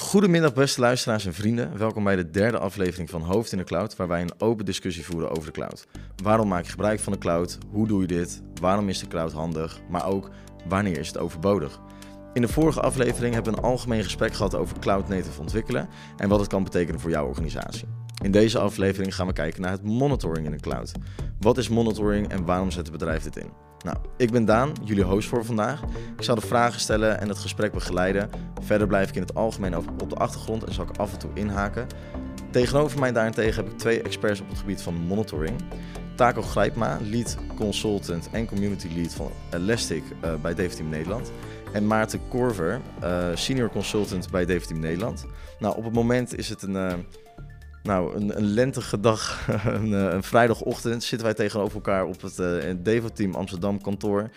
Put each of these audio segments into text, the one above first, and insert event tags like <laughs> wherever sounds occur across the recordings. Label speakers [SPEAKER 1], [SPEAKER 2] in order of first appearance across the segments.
[SPEAKER 1] Goedemiddag beste luisteraars en vrienden. Welkom bij de derde aflevering van Hoofd in de Cloud, waar wij een open discussie voeren over de cloud. Waarom maak je gebruik van de cloud? Hoe doe je dit? Waarom is de cloud handig? Maar ook, wanneer is het overbodig? In de vorige aflevering hebben we een algemeen gesprek gehad over cloud native ontwikkelen en wat het kan betekenen voor jouw organisatie. In deze aflevering gaan we kijken naar het monitoring in de cloud. Wat is monitoring en waarom zet het bedrijf dit in? Nou, ik ben Daan, jullie host voor vandaag. Ik zal de vragen stellen en het gesprek begeleiden. Verder blijf ik in het algemeen op de achtergrond en zal ik af en toe inhaken. Tegenover mij daarentegen heb ik twee experts op het gebied van monitoring. Taco Grijpma, lead consultant en community lead van Elastic uh, bij Team Nederland. En Maarten Korver, uh, senior consultant bij Team Nederland. Nou, op het moment is het een... Uh, nou, een, een lentige dag, <laughs> een, eh, een, vrijdagochtend, zitten wij tegenover elkaar op het uh, Devo-team Amsterdam kantoor.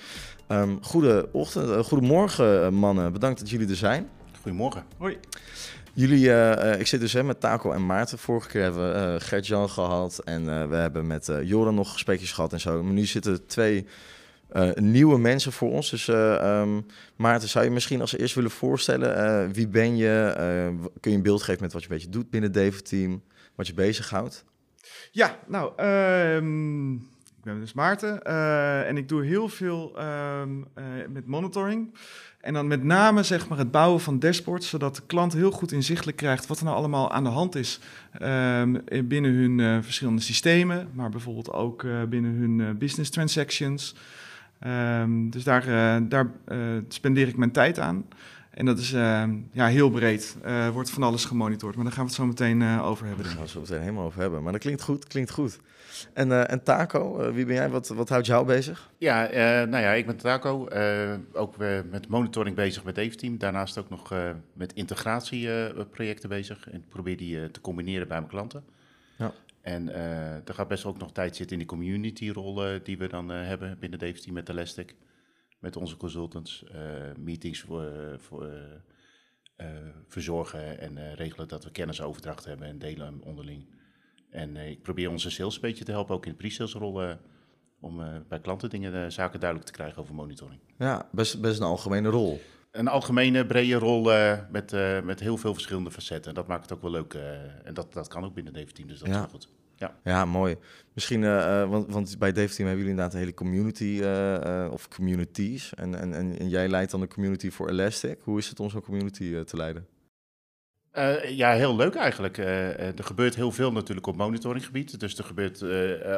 [SPEAKER 1] Um, goede ochtend, uh, goedemorgen mannen, bedankt dat jullie er zijn.
[SPEAKER 2] Goedemorgen.
[SPEAKER 1] Hoi. Jullie, uh, ik zit dus hè, met Taco en Maarten. Vorige keer hebben we uh, Gert-Jan gehad en we hebben met Joran nog gesprekjes gehad en zo. Maar nu zitten twee nieuwe mensen voor ons. Dus um, Maarten, zou je misschien als eerst willen voorstellen? wie ben je? kun je een beeld geven met wat je een beetje doet binnen het Devo-team? Wat je bezighoudt?
[SPEAKER 3] Ja, nou, um, ik ben dus Maarten uh, en ik doe heel veel um, uh, met monitoring. En dan met name zeg maar, het bouwen van dashboards, zodat de klant heel goed inzichtelijk krijgt wat er nou allemaal aan de hand is um, binnen hun uh, verschillende systemen, maar bijvoorbeeld ook binnen hun business transactions. dus daar, daar spendeer ik mijn tijd aan. En dat is uh, ja, heel breed. Uh, wordt van alles gemonitord. Maar daar gaan we het zo meteen uh, over hebben.
[SPEAKER 1] Daar gaan we het zo meteen helemaal over hebben. Maar dat klinkt goed, klinkt goed. En, en Taco, wie ben jij? Wat, wat houdt jou bezig?
[SPEAKER 2] Ja, nou ja, ik ben Taco. ook met monitoring bezig met Eventeam. Daarnaast ook nog met integratieprojecten bezig. En ik probeer die te combineren bij mijn klanten. Ja. En er gaat best wel ook nog tijd zitten in die community-rol die we dan hebben binnen Eventeam met Elastic met onze consultants, uh, meetings voor, voor uh, verzorgen en regelen dat we kennisoverdracht hebben en delen onderling. En ik probeer onze sales een beetje te helpen, ook in de pre-sales rollen, om bij klanten dingen, zaken duidelijk te krijgen over monitoring.
[SPEAKER 1] Ja, best, best een algemene rol.
[SPEAKER 2] Een algemene, brede rol met, met heel veel verschillende facetten. Dat maakt het ook wel leuk. en dat, dat kan ook binnen Dave Team, dus dat ja. is wel goed.
[SPEAKER 1] Ja. ja, mooi. Misschien, uh, want, want bij Dave Team hebben jullie inderdaad een hele community uh, of communities. En, en, en, jij leidt dan de community voor Elastic. Hoe is het om zo'n community te leiden?
[SPEAKER 2] ja, heel leuk eigenlijk. er gebeurt heel veel natuurlijk op monitoringgebied. Dus er gebeurt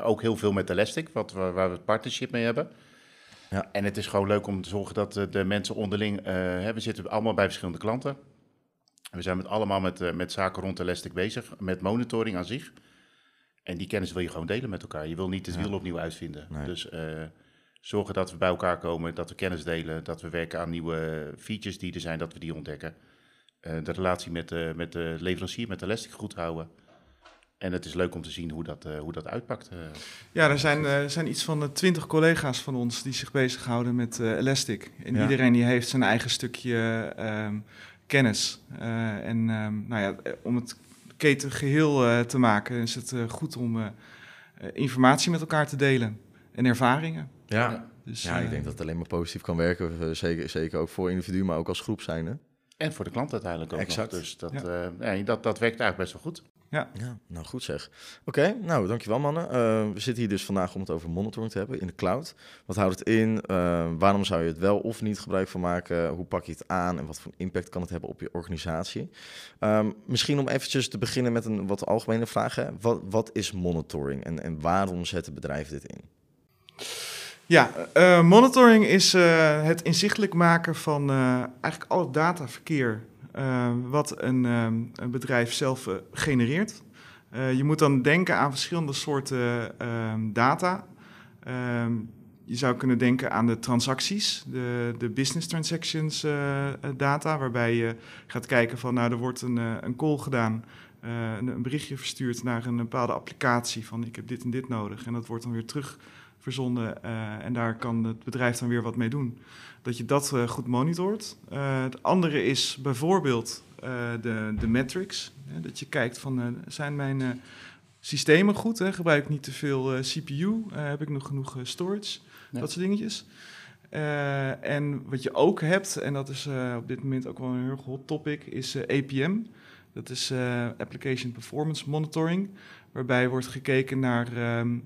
[SPEAKER 2] ook heel veel met Elastic, wat, waar, waar we het partnership mee hebben. Ja. En het is gewoon leuk om te zorgen dat de mensen onderling... We zitten allemaal bij verschillende klanten. We zijn met allemaal met, met zaken rond Elastic bezig, met monitoring aan zich. En die kennis wil je gewoon delen met elkaar. Je wil niet het wiel opnieuw uitvinden. Dus uh, zorgen dat we bij elkaar komen, dat we kennis delen, dat we werken aan nieuwe features die er zijn, dat we die ontdekken. Uh, de relatie met de, met de leverancier, met Elastic goed houden. En het is leuk om te zien hoe dat, uh, hoe dat uitpakt.
[SPEAKER 3] Ja, er zijn, er zijn iets van twintig collega's van ons die zich bezighouden met Elastic. En ja. iedereen die heeft zijn eigen stukje um, kennis. en um, nou ja, om het keten geheel uh, te maken, is het uh, goed om uh, informatie met elkaar te delen en ervaringen.
[SPEAKER 1] Ja, dus, ja ik denk dat het alleen maar positief kan werken, zeker, zeker ook voor individu, maar ook als groep zijn. Hè?
[SPEAKER 2] En voor de klant uiteindelijk ook exact. Nog. Dus dat, ja. ja. dat, dat werkt eigenlijk best wel goed.
[SPEAKER 1] Ja. ja, nou goed zeg. Oké, nou dankjewel mannen. Uh, we zitten hier dus vandaag om het over monitoring te hebben in de cloud. Wat houdt het in? Uh, waarom zou je het wel of niet gebruik van maken? Hoe pak je het aan en wat voor impact kan het hebben op je organisatie? Um, misschien om eventjes te beginnen met een wat algemene vraag. Hè. Wat, wat is monitoring en, en waarom zetten bedrijven dit in?
[SPEAKER 3] Ja, uh, monitoring is het inzichtelijk maken van eigenlijk al het dataverkeer wat een, um, een, bedrijf zelf uh, genereert. Je moet dan denken aan verschillende soorten ehm, data. Ehm, je zou kunnen denken aan de transacties, de, de business transactions data, waarbij je gaat kijken van, nou, er wordt een, een call gedaan, een, berichtje verstuurd naar een bepaalde applicatie van, ik heb dit en dit nodig. En dat wordt dan weer terug verzonden en daar kan het bedrijf dan weer wat mee doen dat je dat uh, goed monitort. Uh, het andere is bijvoorbeeld de, de metrics. Hè, dat je kijkt van, zijn mijn systemen goed? Hè? Gebruik ik niet te veel CPU? heb ik nog genoeg storage? Dat soort dingetjes. en wat je ook hebt, en dat is op dit moment ook wel een heel hot topic, is APM. Dat is Application Performance Monitoring, waarbij wordt gekeken naar ehm,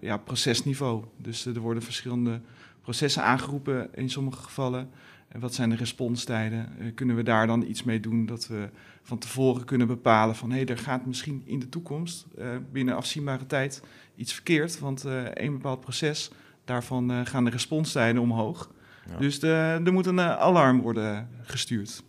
[SPEAKER 3] ja, procesniveau. Dus er worden verschillende processen aangeroepen in sommige gevallen. En wat zijn de responstijden? kunnen we daar dan iets mee doen dat we van tevoren kunnen bepalen van hé, hey, er gaat misschien in de toekomst binnen afzienbare tijd iets verkeerd, want een bepaald proces daarvan uh, gaan de responstijden omhoog. Dus de, er moet een uh, alarm worden gestuurd.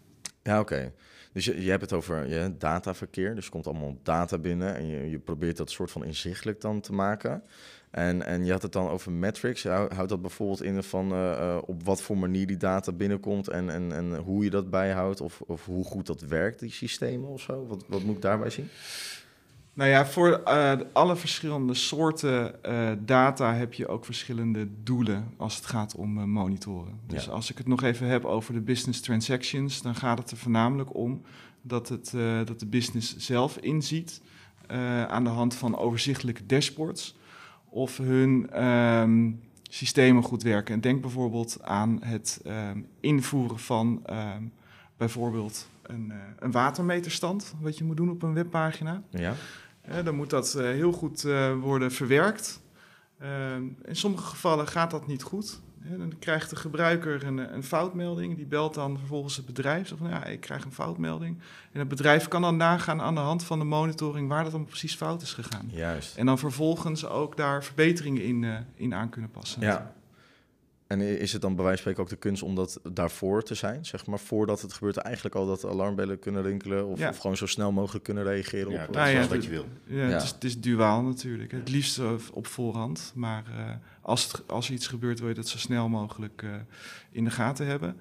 [SPEAKER 1] Ja, oké. Dus je, je hebt het over dataverkeer. Dus er komt allemaal data binnen en je, je probeert dat soort van inzichtelijk dan te maken. En, en je had het dan over metrics. Houdt dat bijvoorbeeld in van uh, op wat voor manier die data binnenkomt en, en, en hoe je dat bijhoudt of, of hoe goed dat werkt, die systemen of zo? Wat, wat moet ik daarbij zien?
[SPEAKER 3] Nou ja, voor uh, alle verschillende soorten uh, data heb je ook verschillende doelen als het gaat om uh, monitoren. Dus als ik het nog even heb over de business transactions, dan gaat het er voornamelijk om dat, het, dat de business zelf inziet aan de hand van overzichtelijke dashboards of hun um, systemen goed werken. En denk bijvoorbeeld aan het um, invoeren van um, bijvoorbeeld een, een watermeterstand, wat je moet doen op een webpagina.
[SPEAKER 1] Ja
[SPEAKER 3] dan moet dat eh, heel goed eh, worden verwerkt. In sommige gevallen gaat dat niet goed. dan krijgt de gebruiker een, een, foutmelding. Die belt dan vervolgens het bedrijf. Zo van, ja, ik krijg een foutmelding. En het bedrijf kan dan nagaan aan de hand van de monitoring... waar dat dan precies fout is gegaan.
[SPEAKER 1] Juist.
[SPEAKER 3] En dan vervolgens ook daar verbeteringen in, in aan kunnen passen.
[SPEAKER 1] Ja, en is het dan bij wijze van spreken ook de kunst om dat daarvoor te zijn? Zeg maar voordat het gebeurt, eigenlijk al dat alarmbellen kunnen rinkelen of, of gewoon zo snel mogelijk kunnen reageren
[SPEAKER 2] ja,
[SPEAKER 1] op
[SPEAKER 2] wat je wil.
[SPEAKER 3] Ja, Het, is, het, is, duaal natuurlijk. Het liefst uh, op voorhand. Maar uh, als, het, als er iets gebeurt, wil je dat zo snel mogelijk uh, in de gaten hebben.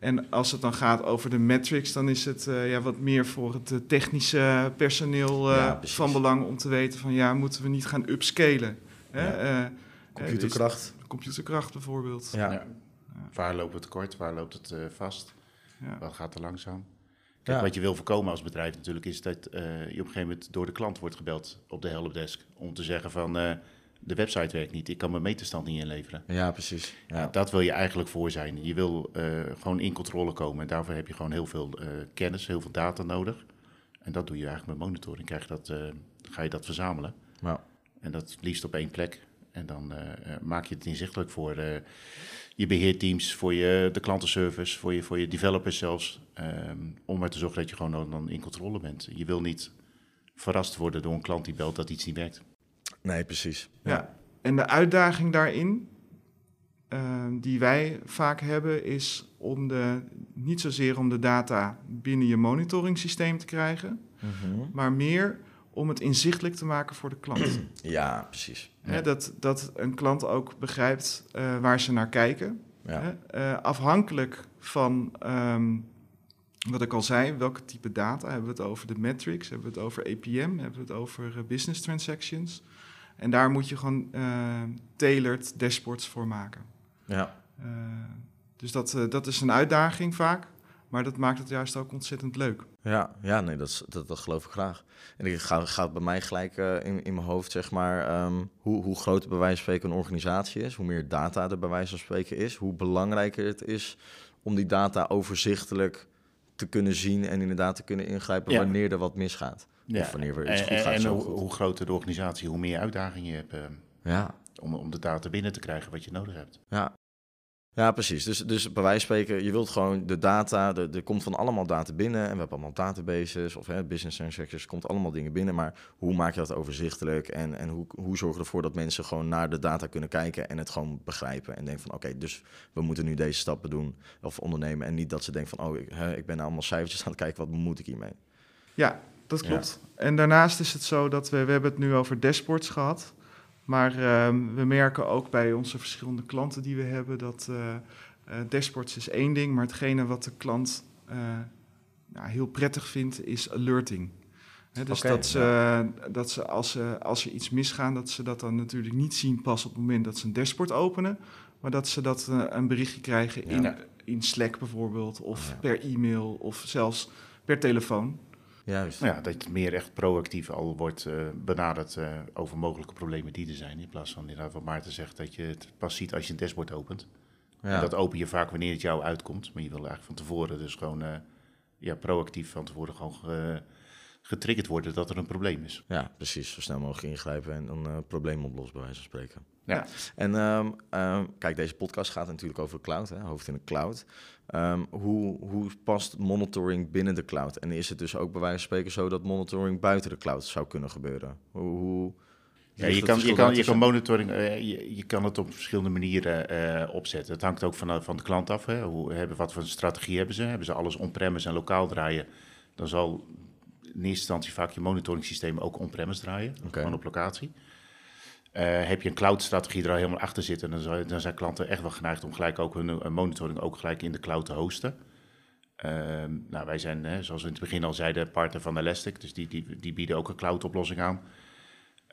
[SPEAKER 3] En als het dan gaat over de metrics, dan is het ja, wat meer voor het technische personeel ja, van belang om te weten van ja, moeten we niet gaan upscalen. Hè?
[SPEAKER 1] Computerkracht
[SPEAKER 3] computerkracht bijvoorbeeld.
[SPEAKER 2] Ja. ja. Waar loopt het kort, waar loopt het uh, vast? Ja. Wat gaat er langzaam? Kijk, Wat je wil voorkomen als bedrijf natuurlijk is dat uh, je op een gegeven moment door de klant wordt gebeld op de helpdesk om te zeggen van uh, de website werkt niet, ik kan mijn meterstand niet inleveren.
[SPEAKER 1] Ja, precies. Ja.
[SPEAKER 2] dat wil je eigenlijk voor zijn. Je wil gewoon in controle komen en daarvoor heb je gewoon heel veel kennis, heel veel data nodig. En dat doe je eigenlijk met monitoring. Krijg je dat, ga je dat verzamelen.
[SPEAKER 1] Ja.
[SPEAKER 2] En dat liefst op één plek. En dan uh, maak je het inzichtelijk voor uh, je beheerteams, voor je, de klantenservice, voor je, voor je developers zelfs. Um, om er te zorgen dat je gewoon dan in controle bent. Je wil niet verrast worden door een klant die belt dat iets niet werkt.
[SPEAKER 1] Nee, precies.
[SPEAKER 3] Ja, ja. en de uitdaging daarin, uh, die wij vaak hebben, is om de, niet zozeer om de data binnen je monitoring systeem te krijgen, mm -hmm. maar meer om het inzichtelijk te maken voor de klant. <clears throat>
[SPEAKER 1] Ja, precies.
[SPEAKER 3] Ja. dat, dat een klant ook begrijpt uh, waar ze naar kijken. Ja. Uh, afhankelijk van um, wat ik al zei, welke type data hebben we het over de metrics, hebben we het over APM, hebben we het over uh, business transactions. En daar moet je gewoon tailored dashboards voor maken.
[SPEAKER 1] Ja.
[SPEAKER 3] dus dat, dat is een uitdaging vaak. Maar dat maakt het juist ook ontzettend leuk.
[SPEAKER 1] Ja, ja nee, dat, dat, dat geloof ik graag. En ik ga, gaat bij mij gelijk uh, in, in mijn hoofd, zeg maar, um, hoe, hoe groter bij wijze van spreken een organisatie is, hoe meer data er bij wijze van spreken is, hoe belangrijker het is om die data overzichtelijk te kunnen zien en inderdaad te kunnen ingrijpen ja. wanneer er wat misgaat.
[SPEAKER 2] Ja. Of wanneer er iets goed gaat. En, hoe, hoe, groter de organisatie, hoe meer uitdagingen je hebt. Uh,
[SPEAKER 1] ja.
[SPEAKER 2] om, om de data binnen te krijgen wat je nodig hebt.
[SPEAKER 1] Ja, ja, precies. Dus, dus bij wijze van spreken, je wilt gewoon de data, de, er komt van allemaal data binnen en we hebben allemaal databases of hè, business transactions, komt allemaal dingen binnen, maar hoe maak je dat overzichtelijk en, en hoe, hoe zorg je ervoor dat mensen gewoon naar de data kunnen kijken en het gewoon begrijpen en denken van oké, dus we moeten nu deze stappen doen of ondernemen en niet dat ze denken van oh, ik, hè, ik ben nou allemaal cijfertjes <laughs> aan het kijken, wat moet ik hiermee?
[SPEAKER 3] Ja, dat klopt. En daarnaast is het zo dat we, we hebben het nu over dashboards gehad. Maar uh, we merken ook bij onze verschillende klanten die we hebben dat uh, uh, dashboards is één ding, maar hetgene wat de klant nou, heel prettig vindt is alerting. He, dus okay, dat, ze, ja. dat ze, als, ze als er iets misgaan, dat ze dat dan natuurlijk niet zien pas op het moment dat ze een dashboard openen, maar dat ze dat een berichtje krijgen ja. in, in Slack bijvoorbeeld, of ja. per e-mail, of zelfs per telefoon.
[SPEAKER 2] Juist. Nou ja, dat het meer echt proactief al wordt uh, benaderd uh, over mogelijke problemen die er zijn. In plaats van inderdaad wat Maarten zegt, dat je het pas ziet als je een dashboard opent. En dat open je vaak wanneer het jou uitkomt. Maar je wil eigenlijk van tevoren dus gewoon ja, proactief van tevoren gewoon getriggerd worden dat er een probleem is.
[SPEAKER 1] Ja, precies. Zo snel mogelijk ingrijpen en een uh, probleem oplossen, bij wijze van spreken.
[SPEAKER 2] Ja.
[SPEAKER 1] En ehm, ehm, kijk, deze podcast gaat natuurlijk over de cloud, hè, hoofd in de cloud. Ehm, hoe, hoe past monitoring binnen de cloud? En is het dus ook bij wijze van spreken zo dat monitoring buiten de cloud zou kunnen gebeuren? Hoe, hoe
[SPEAKER 2] ja, je, kan, je, kan, je kan monitoring, uh, je, je, kan het op verschillende manieren uh, opzetten. Het hangt ook van, van de klant af. Hè. Hoe, hebben, wat voor strategie hebben ze? Hebben ze alles on-premise en lokaal draaien? Dan zal in eerste instantie vaak je monitoring systeem ook on-premise draaien, gewoon op locatie. Uh, heb je een cloud-strategie er al helemaal achter zitten, dan, dan, zijn klanten echt wel geneigd om gelijk ook hun monitoring ook gelijk in de cloud te hosten. Uh, nou, wij zijn, hè, zoals we in het begin al zeiden, partner van Elastic, dus die, die, die bieden ook een cloud-oplossing aan.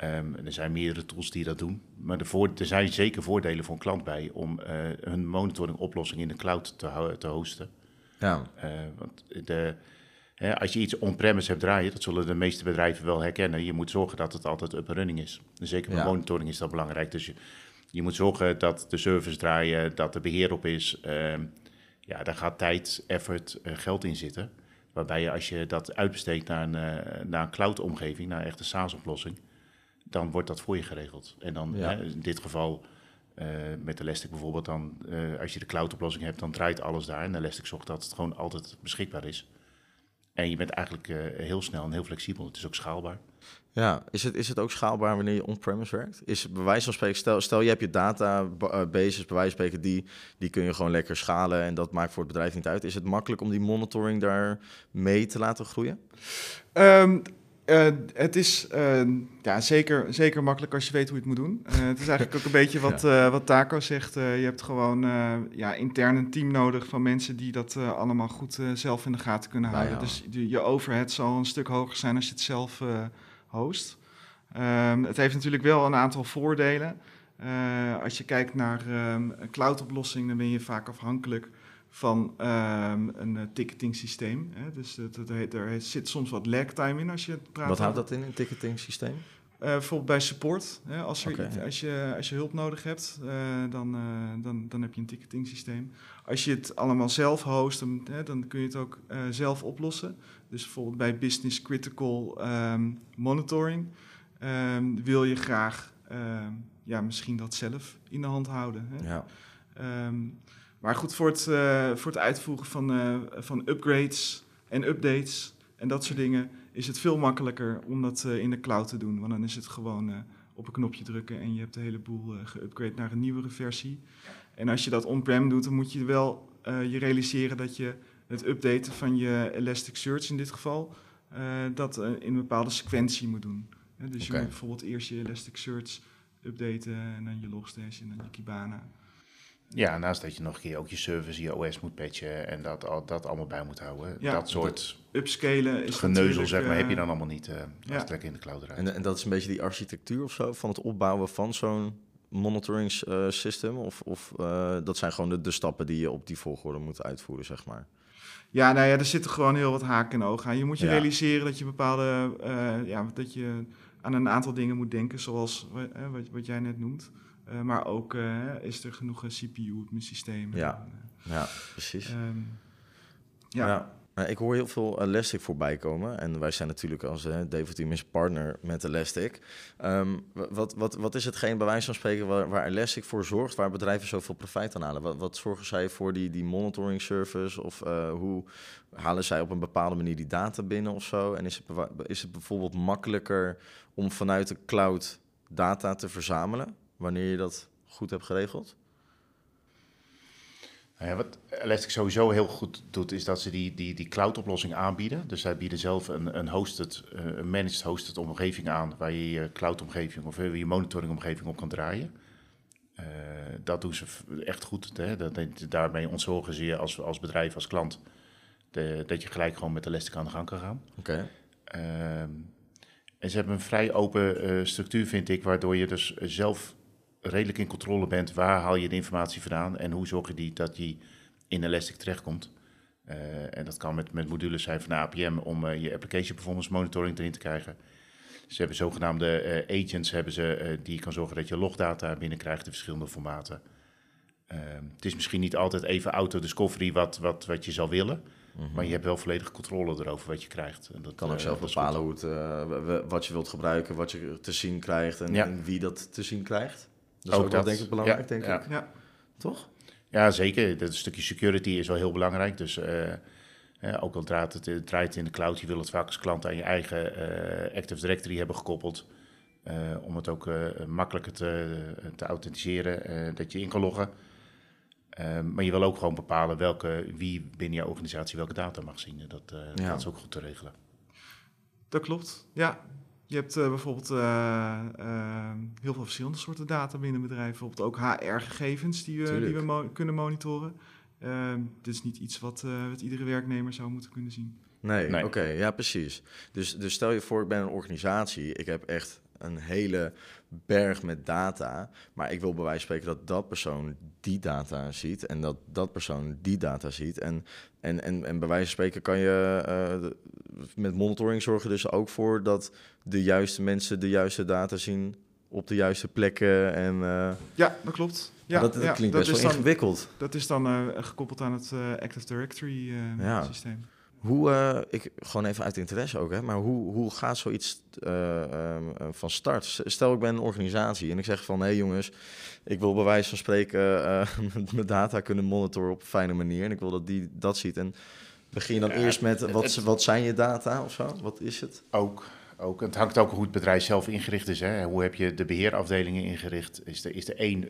[SPEAKER 2] Um, er zijn meerdere tools die dat doen, maar voor, er zijn zeker voordelen voor een klant bij om uh, hun monitoring-oplossing in de cloud te, te hosten.
[SPEAKER 1] Ja.
[SPEAKER 2] Want de, als je iets on-premise hebt draaien, dat zullen de meeste bedrijven wel herkennen. Je moet zorgen dat het altijd up running is. Zeker met monitoring is dat belangrijk. Dus je, je, moet zorgen dat de service draaien, dat er beheer op is. Uh, ja, daar gaat tijd, effort, uh, geld in zitten. Waarbij je als je dat uitbesteedt naar een, uh, naar een cloud-omgeving, naar een echte SaaS-oplossing, dan wordt dat voor je geregeld. En dan in dit geval uh, met Elastic bijvoorbeeld, dan, als je de cloud-oplossing hebt, dan draait alles daar. En Elastic zorgt dat het gewoon altijd beschikbaar is. En je bent eigenlijk uh, heel snel en heel flexibel. Het is ook schaalbaar.
[SPEAKER 1] Ja, is het, is het ook schaalbaar wanneer je on-premise werkt? Is bij wijze van spreken, stel, stel je hebt je databases, bij wijze van spreken, die, die kun je gewoon lekker schalen en dat maakt voor het bedrijf niet uit. Is het makkelijk om die monitoring daar mee te laten groeien?
[SPEAKER 3] Um, uh, het is uh, ja, zeker, zeker makkelijk als je weet hoe je het moet doen. Uh, het is eigenlijk ook een beetje <laughs> wat, ja. wat Taco zegt. je hebt gewoon ja, intern een team nodig van mensen die dat allemaal goed zelf in de gaten kunnen houden. Ja. Dus de, je overhead zal een stuk hoger zijn als je het zelf host. Um, het heeft natuurlijk wel een aantal voordelen. als je kijkt naar um, een cloud-oplossing, dan ben je vaak afhankelijk van um, een uh, ticketing systeem. Hè? Dus dat, dat heet, er zit soms wat lag time in als je praat.
[SPEAKER 1] Wat houdt dat in, een ticketing systeem?
[SPEAKER 3] Uh, bijvoorbeeld bij support. Hè? Als, er, okay. als, je, als je hulp nodig hebt, uh, dan, dan, dan heb je een ticketing systeem. Als je het allemaal zelf host, dan, hè, dan kun je het ook zelf oplossen. Dus bijvoorbeeld bij business critical um, monitoring um, wil je graag ja, misschien dat zelf in de hand houden. Hè?
[SPEAKER 1] Ja.
[SPEAKER 3] Maar goed, voor het, uh, voor het uitvoeren van, uh, van upgrades en updates en dat soort dingen is het veel makkelijker om dat uh, in de cloud te doen. Want dan is het gewoon op een knopje drukken en je hebt de hele boel geupgrade naar een nieuwere versie. En als je dat on-prem doet, dan moet je wel je realiseren dat je het updaten van je Elasticsearch in dit geval, dat in een bepaalde sequentie moet doen. dus okay. je moet bijvoorbeeld eerst je Elasticsearch updaten en dan je Logstash en dan je Kibana.
[SPEAKER 2] Ja, naast dat je nog een keer ook je service, je OS moet patchen en dat, al, dat allemaal bij moet houden. Ja, dat soort
[SPEAKER 3] upscalen is
[SPEAKER 2] geneuzel, zeg maar, heb je dan allemaal niet uh, als ja. in de cloud
[SPEAKER 1] En, en, dat is een beetje die architectuur of zo van het opbouwen van zo'n monitoring uh, system? Of, of uh, dat zijn gewoon de, de stappen die je op die volgorde moet uitvoeren, zeg maar?
[SPEAKER 3] Ja, nou ja, er zitten gewoon heel wat haken en ogen aan. Je moet je ja. realiseren dat je bepaalde, ja, dat je aan een aantal dingen moet denken, zoals wat, wat jij net noemt. Uh, maar ook uh, is er genoeg CPU op mijn systeem.
[SPEAKER 1] Ja, ja precies. Um, ja. ja. Ik hoor heel veel Elastic voorbij komen. En wij zijn natuurlijk als uh, David Team is partner met Elastic. Um, wat, wat, wat is hetgeen bij wijze van spreken waar, waar, Elastic voor zorgt, waar bedrijven zoveel profijt aan halen? Wat, wat zorgen zij voor die, die monitoring service? Of uh, hoe halen zij op een bepaalde manier die data binnen of zo? En is het, is het bijvoorbeeld makkelijker om vanuit de cloud data te verzamelen? Wanneer je dat goed hebt geregeld?
[SPEAKER 2] Nou ja, wat Elastic sowieso heel goed doet, is dat ze die, die, die cloud-oplossing aanbieden. Dus zij bieden zelf een, een hosted, eh, een managed hosted omgeving aan, waar je je cloud-omgeving of je monitoring-omgeving op kan draaien. Uh, dat doen ze echt goed. Hè? Dat, daarmee ontzorgen ze je als, als bedrijf, als klant, de, dat je gelijk gewoon met Elastic aan de gang kan gaan.
[SPEAKER 1] Oké.
[SPEAKER 2] Okay. Uh, en ze hebben een vrij open uh, structuur, vind ik, waardoor je dus zelf redelijk in controle bent, waar haal je de informatie vandaan en hoe zorg je die, dat die in Elastic terechtkomt. Uh, en dat kan met, met modules zijn van de APM om uh, je application performance monitoring erin te krijgen. Ze hebben zogenaamde uh, agents hebben ze, die kan zorgen dat je logdata binnenkrijgt in verschillende formaten. Ehm, het is misschien niet altijd even auto-discovery wat, wat, wat je zou willen. Mhm. Maar je hebt wel volledige controle erover wat je krijgt.
[SPEAKER 1] En dat kan ook zelf bepalen hoe het, wat je wilt gebruiken, wat je te zien krijgt en, en wie dat te zien ook, dat is ook dat, denk ik belangrijk, denk ik. Ja. Toch?
[SPEAKER 2] Ja, zeker. Dat stukje security is wel heel belangrijk. Dus uh, ook al draait het, draait in de cloud, je wil het vaak als klant aan je eigen Active Directory hebben gekoppeld. om het ook makkelijker te, te authenticeren, dat je in kan loggen. Ehm, maar je wil ook gewoon bepalen welke, wie binnen je organisatie welke data mag zien. Dat, uh, dat is ook goed te regelen.
[SPEAKER 3] Dat klopt, ja. Je hebt uh, bijvoorbeeld uh, heel veel verschillende soorten data binnen bedrijven. Bijvoorbeeld ook HR-gegevens die, we, die we mo kunnen monitoren. Ehm, dit is niet iets wat, wat iedere werknemer zou moeten kunnen zien.
[SPEAKER 1] Nee, nee. oké, ja precies. Dus, dus stel je voor, ik ben een organisatie. Ik heb echt een hele berg met data. Maar ik wil bij wijze van spreken dat dat persoon die data ziet en dat dat persoon die data ziet. En, en, en, en bij wijze van spreken kan je uh, met monitoring zorgen dus ook voor dat de juiste mensen de juiste data zien op de juiste plekken. En, uh,
[SPEAKER 3] ja, dat klopt. Ja,
[SPEAKER 1] dat, dat klinkt best wel ingewikkeld.
[SPEAKER 3] Dat is dan uh, gekoppeld aan het Active Directory ja.
[SPEAKER 1] Hoe, uh, ik, gewoon even uit interesse ook, hè, maar hoe, hoe gaat zoiets uh, uh, van start? Stel, ik ben een organisatie en ik zeg van, hé hey jongens, ik wil bij wijze van spreken <laughs> mijn data kunnen monitoren op een fijne manier en ik wil dat die dat ziet. En begin je dan eerst met, wat, wat zijn je data of zo? Wat is het?
[SPEAKER 2] Ook, ook. Het hangt ook hoe het bedrijf zelf ingericht is. Hè. Hoe heb je de beheerafdelingen ingericht? Is er, is er één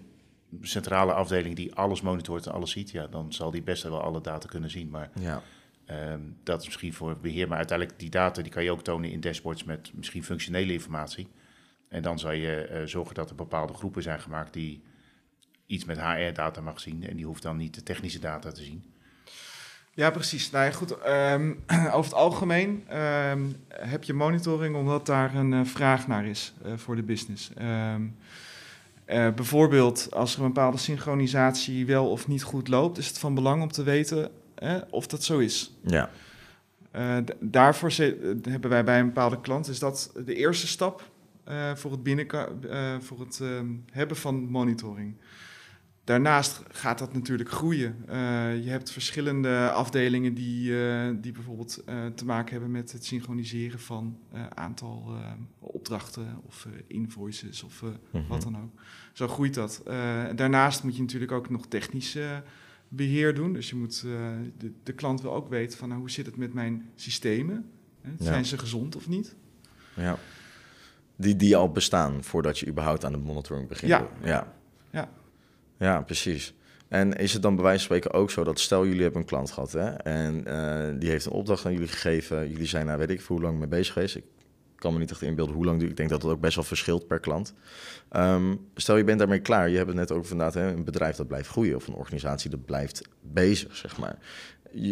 [SPEAKER 2] centrale afdeling die alles monitort en alles ziet? Ja, dan zal die best wel alle data kunnen zien, maar... Ja Ehm, dat is misschien voor beheer, maar uiteindelijk die data die kan je ook tonen in dashboards met misschien functionele informatie. En dan zal je uh, zorgen dat er bepaalde groepen zijn gemaakt die iets met HR-data mag zien. En die hoeft dan niet de technische data te zien.
[SPEAKER 3] Ja, precies. Nou goed. Um, <clears throat> over het algemeen um, heb je monitoring omdat daar een uh, vraag naar is uh, voor de business. Bijvoorbeeld als er een bepaalde synchronisatie wel of niet goed loopt, is het van belang om te weten of dat zo is.
[SPEAKER 1] Ja.
[SPEAKER 3] Uh, daarvoor hebben wij bij een bepaalde klant, is dat de eerste stap uh, voor het, binnen, uh, voor het ehm, hebben van monitoring. Daarnaast gaat dat natuurlijk groeien. je hebt verschillende afdelingen die, die bijvoorbeeld te maken hebben met het synchroniseren van aantal opdrachten of invoices of mm wat dan ook. Zo groeit dat. daarnaast moet je natuurlijk ook nog technische beheer doen. Dus je moet, uh, de, de, klant wil ook weten van nou, hoe zit het met mijn systemen? Hè? Zijn ze gezond of niet?
[SPEAKER 1] Ja. Die, die al bestaan voordat je überhaupt aan de monitoring begint.
[SPEAKER 3] Ja.
[SPEAKER 1] Ja.
[SPEAKER 3] ja.
[SPEAKER 1] ja, precies. En is het dan bij wijze van spreken ook zo dat stel jullie hebben een klant gehad hè, en uh, die heeft een opdracht aan jullie gegeven. Jullie zijn daar weet ik voor hoe lang mee bezig geweest. Ik kan me niet echt inbeelden hoe lang duurt. Ik denk dat het ook best wel verschilt per klant. Um, stel je bent daarmee klaar. Je hebt het net ook inderdaad hè, een bedrijf dat blijft groeien of een organisatie dat blijft bezig, zeg maar.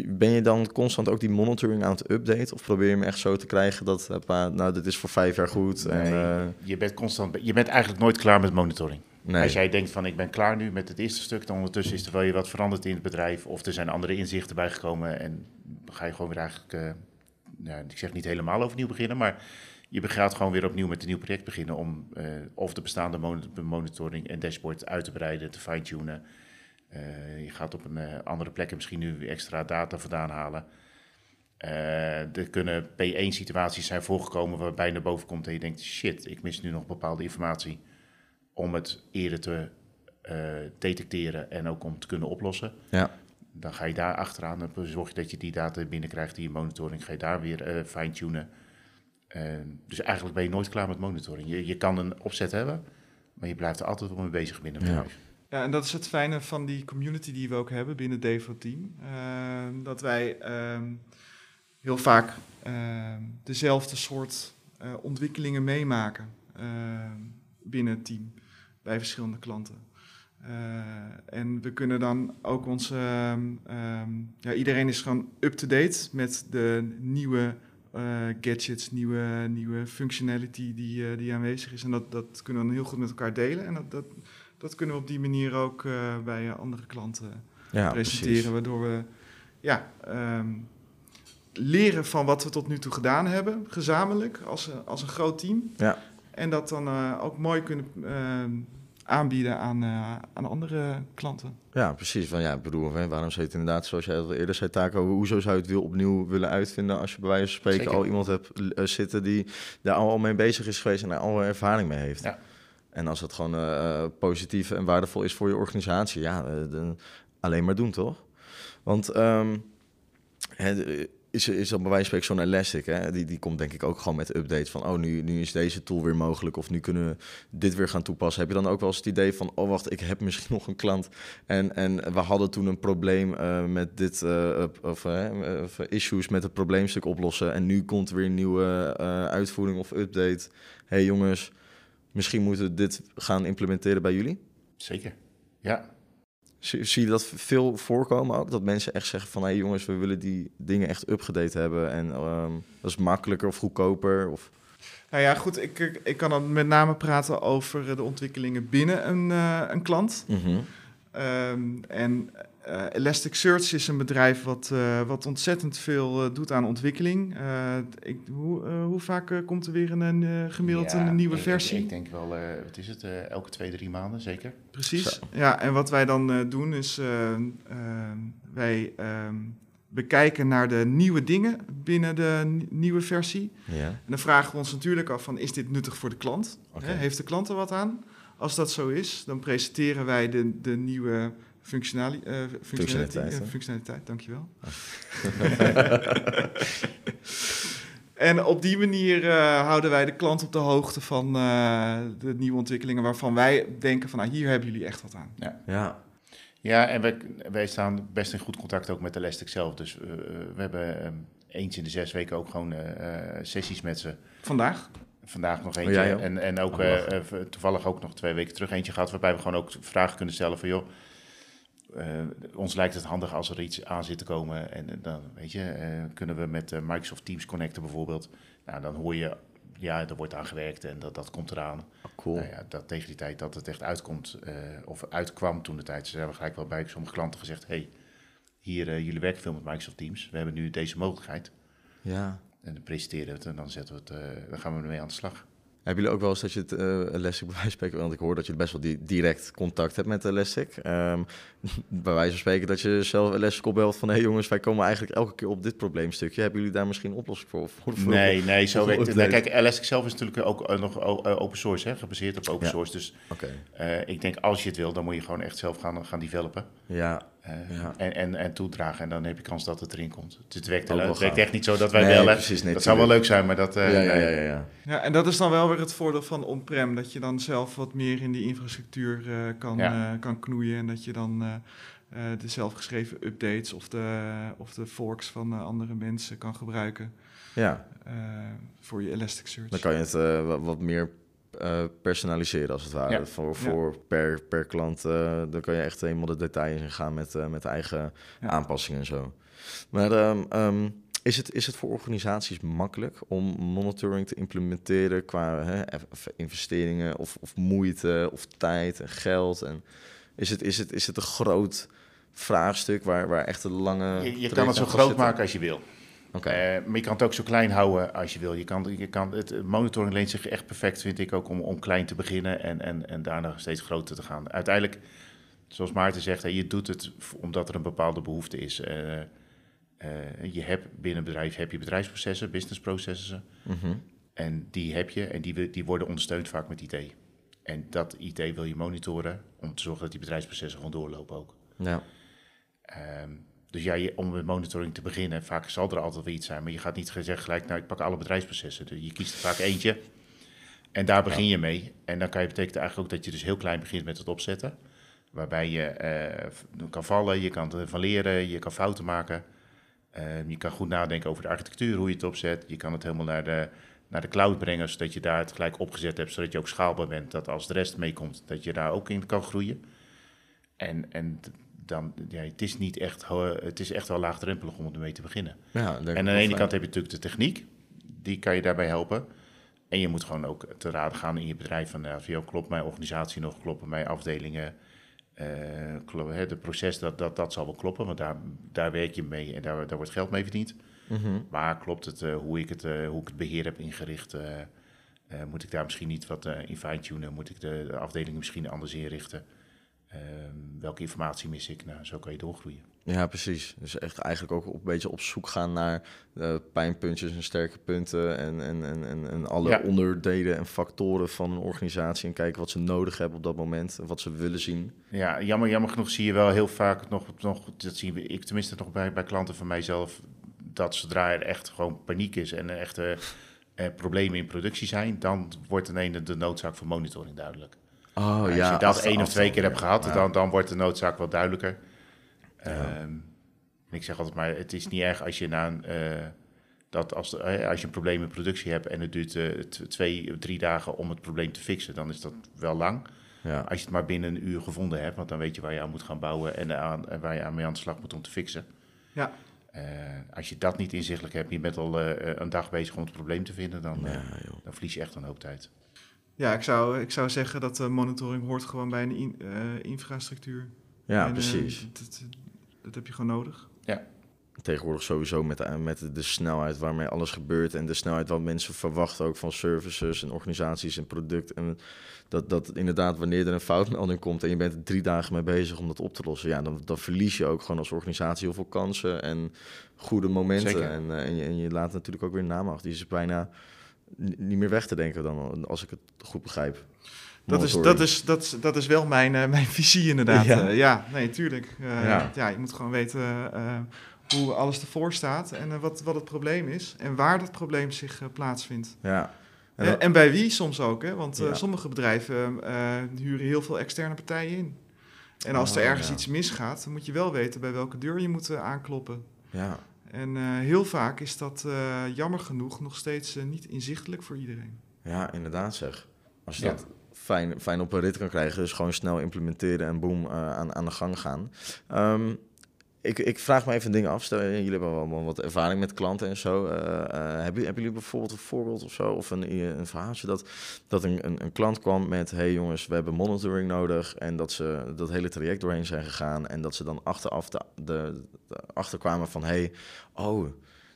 [SPEAKER 1] Ben je dan constant ook die monitoring aan het updaten? Of probeer je hem echt zo te krijgen dat, nou, dit is voor vijf jaar goed?
[SPEAKER 2] Nee, en, uh... je bent constant, je bent eigenlijk nooit klaar met monitoring. Nee. Als jij denkt van ik ben klaar nu met het eerste stuk, dan ondertussen is er wel je wat veranderd in het bedrijf of er zijn andere inzichten bijgekomen en dan ga je gewoon weer eigenlijk, uh, ja, ik zeg niet helemaal overnieuw beginnen, maar je gaat gewoon weer opnieuw met een nieuw project beginnen om uh, of de bestaande monitoring en dashboard uit te breiden, te fine-tunen. Uh, je gaat op een uh, andere plek misschien nu extra data vandaan halen. er kunnen P1-situaties zijn voorgekomen waarbij je naar boven komt en je denkt: shit, ik mis nu nog bepaalde informatie om het eerder te detecteren en ook om te kunnen oplossen.
[SPEAKER 1] Ja.
[SPEAKER 2] Dan ga je daar achteraan en zorg je dat je die data binnenkrijgt, die monitoring, ga je daar weer fine-tunen. Ehm, dus eigenlijk ben je nooit klaar met monitoring. Je, je kan een opzet hebben, maar je blijft er altijd wel mee bezig binnen
[SPEAKER 3] het bedrijf. Ja. en dat is het fijne van die community die we ook hebben binnen Devo Team. Ehm, dat wij ehm, heel vaak dezelfde soort uh, ontwikkelingen meemaken binnen het team bij verschillende klanten. Uh, en we kunnen dan ook onze. ja, iedereen is gewoon up-to-date met de nieuwe uh, gadgets, nieuwe, nieuwe functionality die, uh, die aanwezig is. En dat, dat kunnen we dan heel goed met elkaar delen. En dat, dat, dat kunnen we op die manier ook uh, bij andere klanten ja, presenteren. Precies. Waardoor we ja, um, leren van wat we tot nu toe gedaan hebben, gezamenlijk, als, als een groot team.
[SPEAKER 1] Ja.
[SPEAKER 3] En dat dan ook mooi kunnen ehm, aanbieden aan, aan andere klanten.
[SPEAKER 1] Ja, precies. Van, ja, ik bedoel, waarom zou je het inderdaad, zoals jij al eerder zei, Taco, hoezo zou je het wil opnieuw willen uitvinden als je bij wijze van spreken al iemand hebt zitten die daar al mee bezig is geweest en daar al ervaring mee heeft. Ja. En als het gewoon positief en waardevol is voor je organisatie, ja, dan alleen maar doen, toch? Want um, is, is op bij wijze van zo'n Elastic, hè? Die, die komt denk ik ook gewoon met updates van, oh, nu, nu is deze tool weer mogelijk of nu kunnen we dit weer gaan toepassen. Heb je dan ook wel eens het idee van, oh, wacht, ik heb <laughs> misschien nog een klant en, en we hadden toen een probleem uh, met dit, uh, of, of, issues met het probleemstuk oplossen en nu komt weer een nieuwe uitvoering of update. hey, jongens, misschien moeten we dit gaan implementeren bij jullie?
[SPEAKER 2] Zeker, ja.
[SPEAKER 1] Zie, zie, je dat veel voorkomen ook? Dat mensen echt zeggen van... hé hey jongens, we willen die dingen echt upgedate hebben... en um, dat is makkelijker of goedkoper? Of...
[SPEAKER 3] Nou ja, goed, ik, ik kan dan met name praten over de ontwikkelingen binnen een, uh, een klant. Mm -hmm. um, en uh, Elasticsearch is een bedrijf wat, uh, wat ontzettend veel uh, doet aan ontwikkeling. Ik, hoe, hoe, vaak komt er weer een gemiddeld ja, een nieuwe
[SPEAKER 2] ik,
[SPEAKER 3] versie?
[SPEAKER 2] Ik, ik denk wel, wat is het, elke twee, drie maanden zeker.
[SPEAKER 3] Precies, Zo. ja. En wat wij dan doen is, wij um, bekijken naar de nieuwe dingen binnen de nieuwe versie. Ja. En dan vragen we ons natuurlijk af van, is dit nuttig voor de klant? Okay. Heeft de klant er wat aan? Als dat zo is, dan presenteren wij de, de nieuwe Functionali uh, functionaliteit, uh, functionaliteit, dankjewel. <laughs> en op die manier uh, houden wij de klant op de hoogte van de nieuwe ontwikkelingen waarvan wij denken van nou, hier hebben jullie echt wat aan.
[SPEAKER 2] Ja, ja. ja en wij, wij staan best in goed contact ook met Elastic zelf. Dus we hebben um, eens in de zes weken ook gewoon sessies met ze.
[SPEAKER 3] Vandaag?
[SPEAKER 2] Vandaag nog eentje. Oh, en, en ook oh, toevallig ook nog twee weken terug eentje gehad waarbij we gewoon ook vragen kunnen stellen van joh uh, ons lijkt het handig als er iets aan zit te komen. En dan weet je, uh, kunnen we met Microsoft Teams connecten bijvoorbeeld. Nou, dan hoor je, ja, er wordt aan gewerkt en dat, dat komt eraan.
[SPEAKER 1] Oh, cool.
[SPEAKER 2] Nou ja, dat tegen die tijd dat het echt uitkomt, of uitkwam toen de tijd. Ze hebben gelijk wel bij sommige klanten gezegd: hey, hier, jullie werken veel met Microsoft Teams. We hebben nu deze mogelijkheid.
[SPEAKER 1] Ja.
[SPEAKER 2] En dan presenteren we het en dan, zetten we het, dan gaan we ermee aan de slag.
[SPEAKER 1] Hebben jullie ook wel eens dat je het uh, Elastic <laughs> bij wijze van spreken, want ik hoor dat je best wel direct contact hebt met Elastic. <laughs> Um, bij wijze van spreken dat je zelf Elastic opbelt van, hé hey jongens, wij komen eigenlijk elke keer op dit probleemstukje. Hebben jullie daar misschien een oplossing voor? <laughs> voor,
[SPEAKER 2] voor nee, nee, zo werkt het. Nee, kijk, Elastic zelf is natuurlijk ook uh, nog uh, open source, hè, gebaseerd op open ja. source. Dus okay. ik denk, als je het wil, dan moet je gewoon echt zelf gaan, gaan developen.
[SPEAKER 1] Ja.
[SPEAKER 2] Ja. En, en, en toedragen. En dan heb je kans dat het erin komt. Het werkt, het werkt echt niet zo dat wij nee, bellen. Precies, nee, dat zou wel leuk zijn, maar dat...
[SPEAKER 1] ja, ja, ja, ja, ja.
[SPEAKER 3] ja, en dat is dan wel weer het voordeel van on-prem. Dat je dan zelf wat meer in die infrastructuur uh, kan, ja. uh, kan knoeien. En dat je dan uh, de zelfgeschreven updates of de, of de forks van andere mensen kan gebruiken.
[SPEAKER 1] Ja.
[SPEAKER 3] voor je Elasticsearch.
[SPEAKER 1] Dan kan je het wat, wat meer personaliseren als het ware. Ja. Voor, voor ja. per, per klant. dan kan je echt helemaal de details in gaan met, met eigen ja. aanpassingen en zo. Maar um, um, is het, is het voor organisaties makkelijk om monitoring te implementeren qua hè, investeringen of, of moeite of tijd en geld? En is, het, is, het, is het een groot vraagstuk waar, waar echt een lange.
[SPEAKER 2] Je, je kan het zo groot zitten? maken als je wil. Okay. Uh, maar je kan het ook zo klein houden als je wil. Je kan, je kan, het monitoring leent zich echt perfect, vind ik ook, om, om klein te beginnen en, en, en daarna steeds groter te gaan. Uiteindelijk, zoals Maarten zegt, je doet het omdat er een bepaalde behoefte is. Uh, je hebt binnen een bedrijf heb je bedrijfsprocessen, businessprocessen. Mm -hmm. En die heb je en die, die worden ondersteund vaak met IT. En dat IT wil je monitoren om te zorgen dat die bedrijfsprocessen gewoon doorlopen ook.
[SPEAKER 1] Ja.
[SPEAKER 2] Um, dus ja, om met monitoring te beginnen, vaak zal er altijd wel iets zijn, maar je gaat niet zeggen gelijk, nou ik pak alle bedrijfsprocessen. Dus je kiest er vaak eentje en daar begin ja. je mee. En dan kan je, betekent eigenlijk ook dat je dus heel klein begint met het opzetten. Waarbij je uh, kan vallen, je kan ervan leren, je kan fouten maken. Uh, je kan goed nadenken over de architectuur, hoe je het opzet. Je kan het helemaal naar de, naar de cloud brengen, zodat je daar het gelijk opgezet hebt, zodat je ook schaalbaar bent. Dat als de rest meekomt, dat je daar ook in kan groeien. En, en dan, ja, het is niet echt, het is echt wel laagdrempelig om ermee te beginnen.
[SPEAKER 1] Ja,
[SPEAKER 2] en aan de ene kant heb je natuurlijk de techniek, die kan je daarbij helpen. En je moet gewoon ook te raden gaan in je bedrijf van, nou, klopt mijn organisatie nog, kloppen mijn afdelingen, uh, het proces, dat, dat, dat zal wel kloppen, want daar, daar werk je mee en daar, daar wordt geld mee verdiend. Mm -hmm. Maar klopt het uh, hoe, ik het, uh, hoe ik het beheer heb ingericht? Moet ik daar misschien niet wat in fine-tunen? Moet ik de, de afdeling misschien anders inrichten? Uh, welke informatie mis ik? Nou, zo kan je doorgroeien.
[SPEAKER 1] Ja, precies. Dus echt eigenlijk ook een beetje op zoek gaan naar uh, pijnpuntjes en sterke punten en, en, en, en, alle ja. onderdelen en factoren van een organisatie en kijken wat ze nodig hebben op dat moment en wat ze willen zien.
[SPEAKER 2] Ja, jammer, jammer genoeg zie je wel heel vaak nog, nog dat zie ik tenminste nog bij, bij klanten van mijzelf, dat zodra er echt gewoon paniek is en er echte eh, problemen in productie zijn, dan wordt ineens de noodzaak voor monitoring duidelijk.
[SPEAKER 1] Oh,
[SPEAKER 2] als
[SPEAKER 1] ja,
[SPEAKER 2] je dat één of twee keer hebt gehad,
[SPEAKER 1] ja.
[SPEAKER 2] dan, dan wordt de noodzaak wat duidelijker. Ja. Um, ik zeg altijd maar, het is niet erg als je na een, uh, dat als, uh, als je een probleem in productie hebt en het duurt uh, twee, drie dagen om het probleem te fixen, dan is dat wel lang.
[SPEAKER 1] Ja.
[SPEAKER 2] Als je het maar binnen een uur gevonden hebt, want dan weet je waar je aan moet gaan bouwen en, aan, en waar je aan mee aan de slag moet om te fixen.
[SPEAKER 3] Ja.
[SPEAKER 2] Uh, als je dat niet inzichtelijk hebt, je bent al uh, een dag bezig om het probleem te vinden, dan, uh,
[SPEAKER 1] Ja,
[SPEAKER 2] dan verlies je echt een hoop tijd.
[SPEAKER 3] Ja, ik zou, ik zou zeggen dat uh, monitoring hoort gewoon bij een in, uh, infrastructuur.
[SPEAKER 1] Ja,
[SPEAKER 3] En, uh,
[SPEAKER 1] precies.
[SPEAKER 3] dat, dat heb je gewoon nodig.
[SPEAKER 1] Tegenwoordig sowieso met de, met de, snelheid waarmee alles gebeurt en de snelheid wat mensen verwachten ook van services en organisaties en producten. En dat, dat inderdaad wanneer er een foutmelding komt en je bent er drie dagen mee bezig om dat op te lossen, ja, dan, dan verlies je ook gewoon als organisatie heel veel kansen en goede momenten.
[SPEAKER 2] Zeker.
[SPEAKER 1] En, uh, en, je, en je laat natuurlijk ook weer naam achter. Die is bijna niet meer weg te denken dan, als ik het goed begrijp.
[SPEAKER 3] Dat is, dat, is, dat, dat is wel mijn, uh, mijn visie inderdaad. Ja, uh, ja nee, tuurlijk. Uh, ja. ja. je moet gewoon weten hoe alles ervoor staat en wat, wat het probleem is en waar dat probleem zich plaatsvindt.
[SPEAKER 1] Ja.
[SPEAKER 3] En, dat... en, bij wie soms ook, hè? want ja. sommige bedrijven huren heel veel externe partijen in. En als er ergens iets misgaat, dan moet je wel weten bij welke deur je moet aankloppen.
[SPEAKER 1] Ja.
[SPEAKER 3] En heel vaak is dat jammer genoeg nog steeds niet inzichtelijk voor iedereen.
[SPEAKER 1] Ja, inderdaad zeg. Als je dat fijn, fijn op een rit kan krijgen. Dus gewoon snel implementeren en boom, uh, aan, aan de gang gaan. Um, ik, ik vraag me even dingen af. Stel, jullie hebben wel wat ervaring met klanten en zo. Uh, hebben, jullie bijvoorbeeld een voorbeeld of zo? Of een, een verhaaltje dat, dat een, een, een klant kwam met... hey jongens, we hebben monitoring nodig. En dat ze dat hele traject doorheen zijn gegaan. En dat ze dan achteraf de, de, achterkwamen van... hey, oh...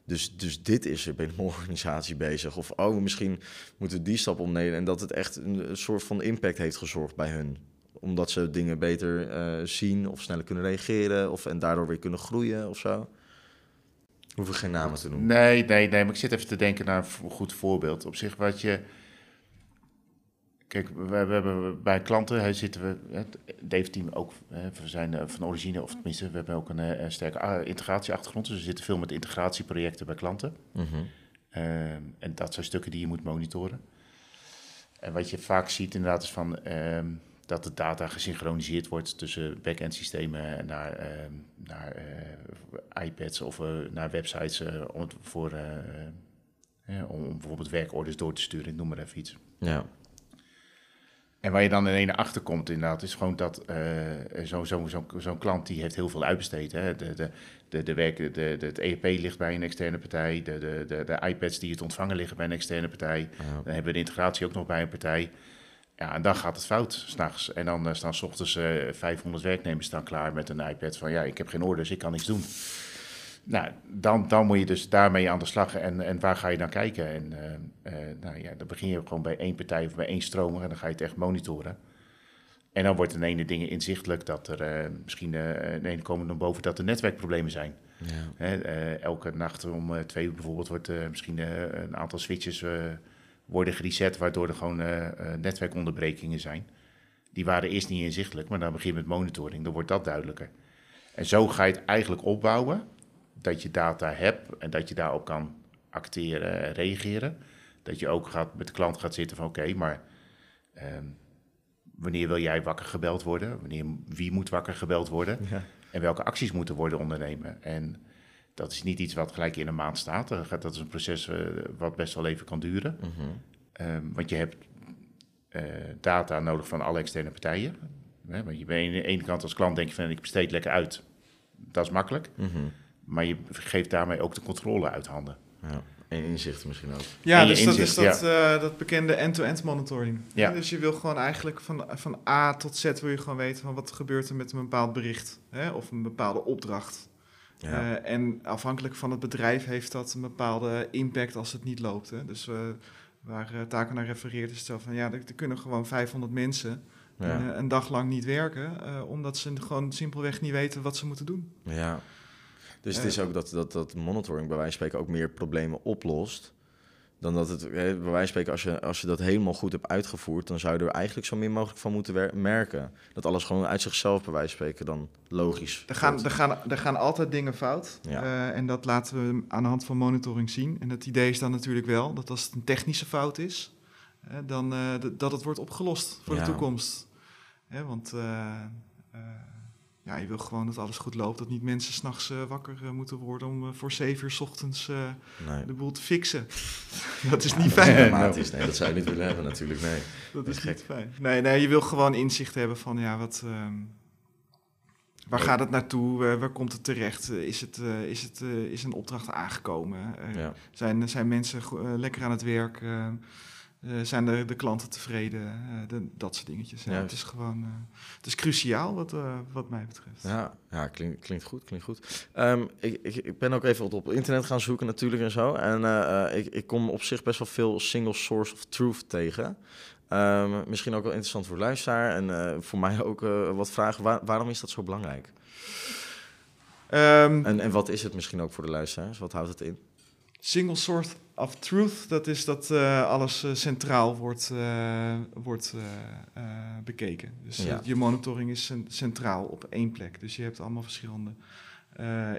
[SPEAKER 1] Dus, dus dit is er bij een organisatie bezig. Of oh, misschien moeten we die stap opnemen. En dat het echt een, soort van impact heeft gezorgd bij hun. Omdat ze dingen beter uh, zien of sneller kunnen reageren. Of, en daardoor weer kunnen groeien of zo. Hoef ik geen namen te noemen.
[SPEAKER 2] Nee, nee, nee. Maar ik zit even te denken naar een goed voorbeeld. Op zich wat je... Kijk, we, hebben bij klanten hij zitten we, het Dave-team ook, we zijn van origine, of tenminste, we hebben ook een, een sterke integratieachtergrond. Dus we zitten veel met integratieprojecten bij klanten.
[SPEAKER 1] Mm -hmm.
[SPEAKER 2] uh, en dat zijn stukken die je moet monitoren. En wat je vaak ziet inderdaad is van, uh, dat de data gesynchroniseerd wordt tussen back-end systemen naar, uh, naar iPads of naar websites om, het voor, om bijvoorbeeld werkorders door te sturen, noem maar even iets.
[SPEAKER 1] Ja.
[SPEAKER 2] En waar je dan in ene achter komt, inderdaad, is gewoon dat uh, zo'n zo, zo, zo klant die heeft heel veel uitbesteed. Hè? De, de, de, de werk, de, de, het ERP ligt bij een externe partij. De, de, de, de iPads die het ontvangen liggen bij een externe partij.
[SPEAKER 1] Ja.
[SPEAKER 2] Dan hebben we de integratie ook nog bij een partij. Ja, en dan gaat het fout s'nachts. En dan uh, staan s ochtends uh, 500 werknemers staan klaar met een iPad van ja, ik heb geen orders, ik kan niks doen. Nou, dan, dan moet je dus daarmee aan de slag. En, en waar ga je dan kijken? En uh, uh, nou ja, dan begin je gewoon bij één partij of bij één stromer en dan ga je het echt monitoren. En dan wordt in ene dingen inzichtelijk dat er uh, misschien in ene komen dan boven dat er netwerkproblemen zijn.
[SPEAKER 1] Ja.
[SPEAKER 2] Hè, elke nacht om twee uur bijvoorbeeld wordt misschien een aantal switches worden gereset, waardoor er gewoon netwerkonderbrekingen zijn. Die waren eerst niet inzichtelijk, maar dan begin je met monitoring, dan wordt dat duidelijker. En zo ga je het eigenlijk opbouwen dat je data hebt en dat je daarop kan acteren en reageren. Dat je ook gaat, met de klant gaat zitten van oké, okay, maar um, wanneer wil jij wakker gebeld worden? Wanneer, wie moet wakker gebeld worden?
[SPEAKER 1] Ja.
[SPEAKER 2] En welke acties moeten worden ondernemen? En dat is niet iets wat gelijk in een maand staat. Dat is een proces uh, wat best wel even kan duren.
[SPEAKER 1] Mm
[SPEAKER 2] -hmm. um, want je hebt uh, data nodig van alle externe partijen. Hè, want je bent aan de ene kant als klant denk je van ik besteed lekker uit. Dat is makkelijk.
[SPEAKER 1] Mm -hmm.
[SPEAKER 2] Maar je geeft daarmee ook de controle uit handen.
[SPEAKER 1] Ja. En inzichten misschien ook.
[SPEAKER 3] Ja, dus inzicht, dat is dat, ja. uh, dat bekende end-to-end monitoring.
[SPEAKER 2] Ja.
[SPEAKER 3] Dus je wil gewoon eigenlijk van, van A tot Z wil je gewoon weten van wat gebeurt er met een bepaald bericht hè, of een bepaalde opdracht.
[SPEAKER 1] Ja.
[SPEAKER 3] Uh, en afhankelijk van het bedrijf heeft dat een bepaalde impact als het niet loopt. Hè. Dus uh, waar uh, Taco naar refereert, is van ja, er, kunnen gewoon 500 mensen een dag lang niet werken, omdat ze gewoon simpelweg niet weten wat ze moeten doen.
[SPEAKER 1] Ja, dus het is ook dat, dat, dat monitoring bij wijze van spreken ook meer problemen oplost. Dan dat het, bij wijze van spreken, als je, als je dat helemaal goed hebt uitgevoerd, dan zou je er eigenlijk zo min mogelijk van moeten merken. Dat alles gewoon uit zichzelf, bij wijze van spreken, dan logisch.
[SPEAKER 3] Er gaan, er gaan, er gaan altijd dingen fout. Uh, en dat laten we aan de hand van monitoring zien. En het idee is dan natuurlijk wel dat als het een technische fout is, uh, dan uh, dat het wordt opgelost voor de toekomst. want ja, je wil gewoon dat alles goed loopt. Dat niet mensen s'nachts uh, wakker uh, moeten worden om uh, voor zeven uur s ochtends nee. de boel te fixen. <laughs> dat is niet fijn.
[SPEAKER 1] Nee, nee, dat zou je niet willen hebben natuurlijk, nee.
[SPEAKER 3] Dat is niet fijn. Nee, nee, je wil gewoon inzicht hebben van ja, wat... Ehm, waar gaat het naartoe? waar komt het terecht? is, het, is, het, is een opdracht aangekomen? Ja. zijn, zijn mensen lekker aan het werk? Ehm, uh, zijn de, de klanten tevreden? Uh, de, dat soort dingetjes. Ja, het is gewoon, uh, het is cruciaal wat, wat mij betreft.
[SPEAKER 1] Ja, ja klinkt, klinkt goed, klinkt goed. Um, ik, ik, ik, ben ook even op internet gaan zoeken natuurlijk en zo. En ik, ik kom op zich best wel veel single source of truth tegen. Um, misschien ook wel interessant voor luisteraar en voor mij ook wat vragen. Waar, waarom is dat zo belangrijk? Um, en, en wat is het misschien ook voor de luisteraars? Wat houdt het in?
[SPEAKER 3] Single source of truth, dat is dat uh, alles uh, centraal wordt, uh, wordt bekeken. Dus ja. je monitoring is centraal op één plek. Dus je hebt allemaal verschillende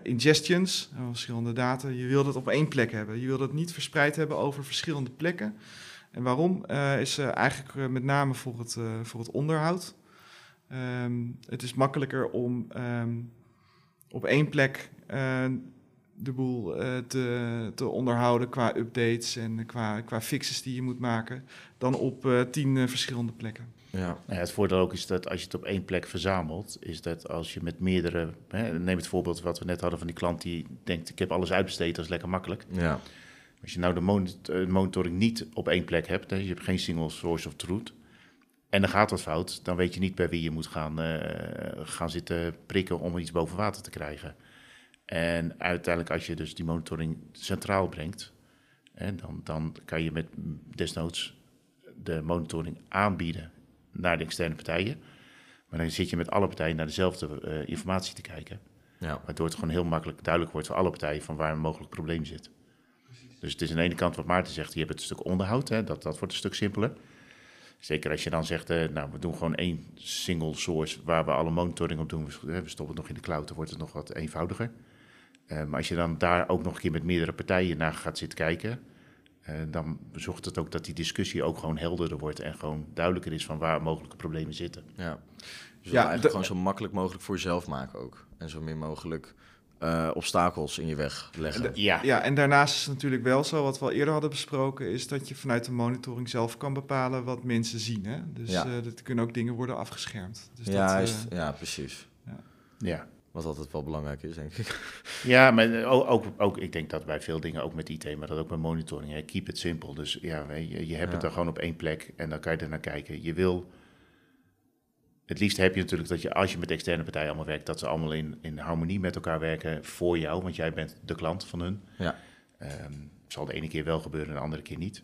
[SPEAKER 3] ingestions, verschillende data. Je wil dat op één plek hebben. Je wil dat niet verspreid hebben over verschillende plekken. En waarom? is eigenlijk met name voor het, voor het onderhoud. Um, het is makkelijker om um, op één plek de boel uh, te, te, onderhouden qua updates en qua, qua fixes die je moet maken, dan op uh, tien uh, verschillende plekken.
[SPEAKER 2] Ja. Nou ja. het voordeel ook is dat als je het op één plek verzamelt, is dat als je met meerdere, hè, neem het voorbeeld wat we net hadden van die klant die denkt ik heb alles uitbesteed, dat is lekker makkelijk.
[SPEAKER 1] Ja.
[SPEAKER 2] Als je nou de monitoring niet op één plek hebt, hè, je hebt geen single source of truth, en er gaat wat fout, dan weet je niet bij wie je moet gaan, gaan zitten prikken om iets boven water te krijgen. En uiteindelijk, als je dus die monitoring centraal brengt, hè, dan, dan kan je met desnoods de monitoring aanbieden naar de externe partijen. Maar dan zit je met alle partijen naar dezelfde uh, informatie te kijken. Ja. Waardoor het gewoon heel makkelijk duidelijk wordt voor alle partijen van waar een mogelijk probleem zit. Precies. Dus het is aan de ene kant wat Maarten zegt, je hebt het stuk onderhoud, hè, dat, dat wordt een stuk simpeler. Zeker als je dan zegt, uh, nou, we doen gewoon één single source waar we alle monitoring op doen. We stoppen het nog in de cloud, dan wordt het nog wat eenvoudiger. Uh, maar als je dan daar ook nog een keer met meerdere partijen naar gaat zitten kijken, uh, dan zorgt het ook dat die discussie ook gewoon helderder wordt en gewoon duidelijker is van waar mogelijke problemen zitten.
[SPEAKER 1] Ja, dus ja, eigenlijk gewoon zo makkelijk mogelijk voor jezelf maken ook. En zo min mogelijk uh, obstakels in je weg leggen.
[SPEAKER 3] ja. ja, en daarnaast is het natuurlijk wel zo, wat we al eerder hadden besproken, is dat je vanuit de monitoring zelf kan bepalen wat mensen zien. Hè? Dus ja. uh, er kunnen ook dingen worden afgeschermd. Dus
[SPEAKER 1] ja, dat, uh, ja, precies.
[SPEAKER 2] Ja. ja.
[SPEAKER 1] Wat altijd wel belangrijk is, denk ik.
[SPEAKER 2] Ja, maar ook, ook, ook, ik denk dat bij veel dingen, ook met IT, maar dat ook bij monitoring, hè, keep it simple. Dus ja, je, je hebt het er gewoon op één plek en dan kan je er naar kijken. Je wil, het liefst heb je natuurlijk dat je, als je met externe partijen allemaal werkt, dat ze allemaal in, in harmonie met elkaar werken voor jou, want jij bent de klant van hun.
[SPEAKER 1] Ja.
[SPEAKER 2] Um, zal de ene keer wel gebeuren, de andere keer niet.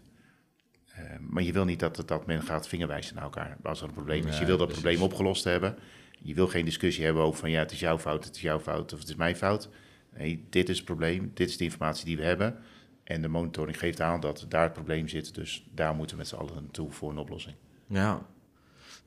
[SPEAKER 2] Um, maar je wil niet dat, dat men gaat vingerwijzen naar elkaar als er een probleem is. je wil dat probleem opgelost hebben. Je wil geen discussie hebben over van ja, het is jouw fout, het is jouw fout of het is mijn fout. Nee, dit is het probleem, dit is de informatie die we hebben. En de monitoring geeft aan dat daar het probleem zit. Dus daar moeten we met z'n allen naartoe voor een oplossing.
[SPEAKER 1] Ja,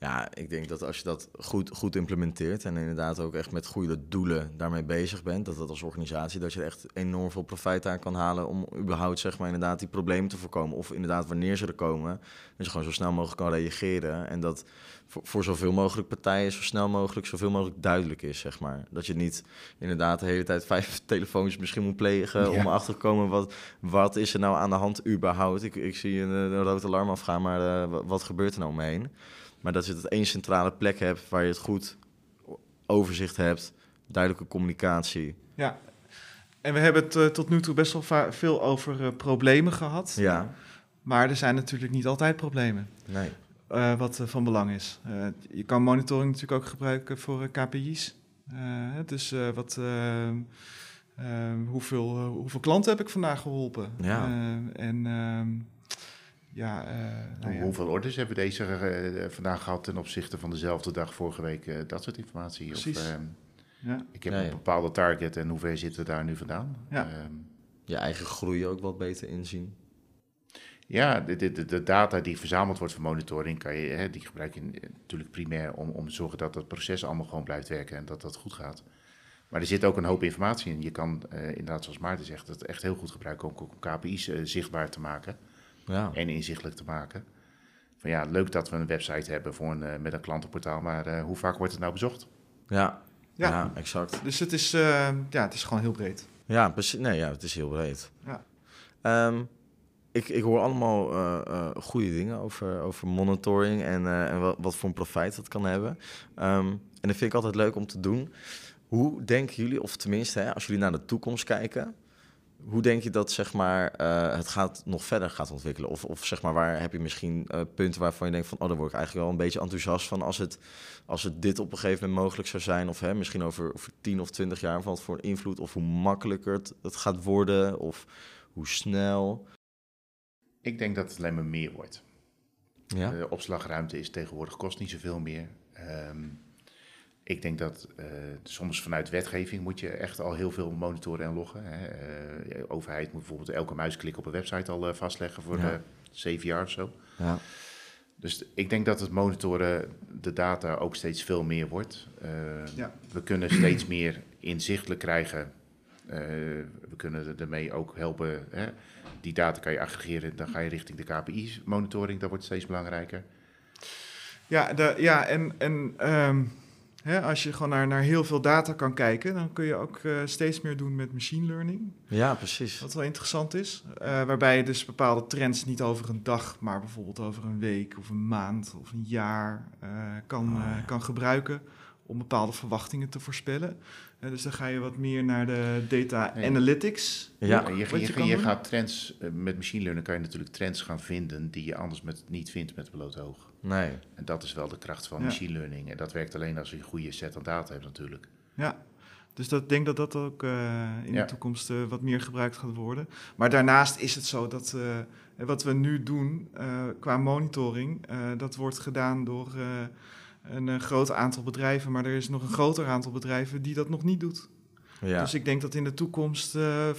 [SPEAKER 1] ja, ik denk dat als je dat goed, goed implementeert en inderdaad ook echt met goede doelen daarmee bezig bent, dat dat als organisatie, dat je er echt enorm veel profijt aan kan halen om überhaupt zeg maar inderdaad die problemen te voorkomen. Of inderdaad wanneer ze er komen, dat je gewoon zo snel mogelijk kan reageren. En dat voor, voor zoveel mogelijk partijen zo snel mogelijk, zoveel mogelijk duidelijk is, zeg maar. Dat je niet inderdaad de hele tijd vijf <laughs> telefoons misschien moet plegen om achter te komen wat, wat is er nou aan de hand überhaupt. Ik, ik zie een, een rood alarm afgaan, maar uh, wat gebeurt er nou omheen? Maar dat je het één centrale plek hebt waar je het goed overzicht hebt, duidelijke communicatie.
[SPEAKER 3] Ja, en we hebben het uh, tot nu toe best wel veel over uh, problemen gehad.
[SPEAKER 1] Ja.
[SPEAKER 3] Maar er zijn natuurlijk niet altijd problemen.
[SPEAKER 1] Nee.
[SPEAKER 3] Uh, wat van belang is. je kan monitoring natuurlijk ook gebruiken voor KPI's. dus wat, hoeveel, hoeveel klanten heb ik vandaag geholpen?
[SPEAKER 1] Ja.
[SPEAKER 3] en ehm, ja,
[SPEAKER 2] nou ja, Hoeveel orders hebben we deze vandaag gehad ten opzichte van dezelfde dag vorige week? dat soort informatie.
[SPEAKER 3] Precies. Of, ehm,
[SPEAKER 2] ja. Ik heb een bepaalde target en hoe ver zitten we daar nu vandaan?
[SPEAKER 1] Ja. Ehm, je eigen groei ook wat beter inzien.
[SPEAKER 2] Ja, de, de, de, data die verzameld wordt voor monitoring, kan je, hè, die gebruik je natuurlijk primair om, om te zorgen dat het proces allemaal gewoon blijft werken en dat dat goed gaat. Maar er zit ook een hoop informatie in. Je kan uh, inderdaad, zoals Maarten zegt, het echt heel goed gebruiken om, KPI's uh, zichtbaar te maken ja. en inzichtelijk te maken. Van ja, leuk dat we een website hebben voor een, uh, met een klantenportaal, maar hoe vaak wordt het nou bezocht?
[SPEAKER 1] Ja, ja. ja exact.
[SPEAKER 3] Dus het is, ja, het is gewoon heel breed.
[SPEAKER 1] Ja, precies. Nee, ja, het is heel breed. Ja. Um, ik, ik hoor allemaal uh, goede dingen over, over monitoring en, uh, en wat, wat, voor een profijt dat kan hebben. Um, en dat vind ik altijd leuk om te doen. Hoe denken jullie, of tenminste, hè, als jullie naar de toekomst kijken, hoe denk je dat zeg maar, het gaat nog verder gaat ontwikkelen? Of, of zeg maar, waar heb je misschien punten waarvan je denkt van, oh, daar word ik eigenlijk wel een beetje enthousiast van als het, als het dit op een gegeven moment mogelijk zou zijn, of hè, misschien over, over 10 of 20 jaar, wat voor invloed, of hoe makkelijker het, het gaat worden, of hoe snel.
[SPEAKER 2] Ik denk dat het alleen maar meer wordt. Ja? De opslagruimte is tegenwoordig kost niet zoveel meer. Um, ik denk dat uh, soms vanuit wetgeving moet je echt al heel veel monitoren en loggen. Hè. Uh, de overheid moet bijvoorbeeld elke muisklik op een website al uh, vastleggen voor ja. zeven jaar of zo. Ja. Dus ik denk dat het monitoren de data ook steeds veel meer wordt. Ehm, ja. We kunnen steeds meer inzichtelijk krijgen. we kunnen ermee ook helpen. Hè die data kan je aggregeren, dan ga je richting de KPI-monitoring, dat wordt steeds belangrijker.
[SPEAKER 3] Ja, de, ja en, en um, hè, als je gewoon naar, naar heel veel data kan kijken, dan kun je ook uh, steeds meer doen met machine learning.
[SPEAKER 1] Ja, precies.
[SPEAKER 3] Wat wel interessant is. Uh, waarbij je dus bepaalde trends niet over een dag, maar bijvoorbeeld over een week of een maand of een jaar uh, kan, oh, ja. kan gebruiken om bepaalde verwachtingen te voorspellen dus dan ga je wat meer naar de data analytics.
[SPEAKER 2] Ja, je, je, je, gaat trends, eh, met machine learning kan je natuurlijk trends gaan vinden die je anders met, niet vindt met blote oog. Nee. En dat is wel de kracht van machine learning. En dat werkt alleen als je een goede set aan data hebt natuurlijk.
[SPEAKER 3] Ja, dus dat, ik denk dat dat ook uh, in de toekomst uh, wat meer gebruikt gaat worden. Maar daarnaast is het zo dat uh, wat we nu doen qua monitoring, dat wordt gedaan door een, eh, groot aantal bedrijven, maar er is nog een groter aantal bedrijven die dat nog niet doet. Ja. Dus ik denk dat in de toekomst uh,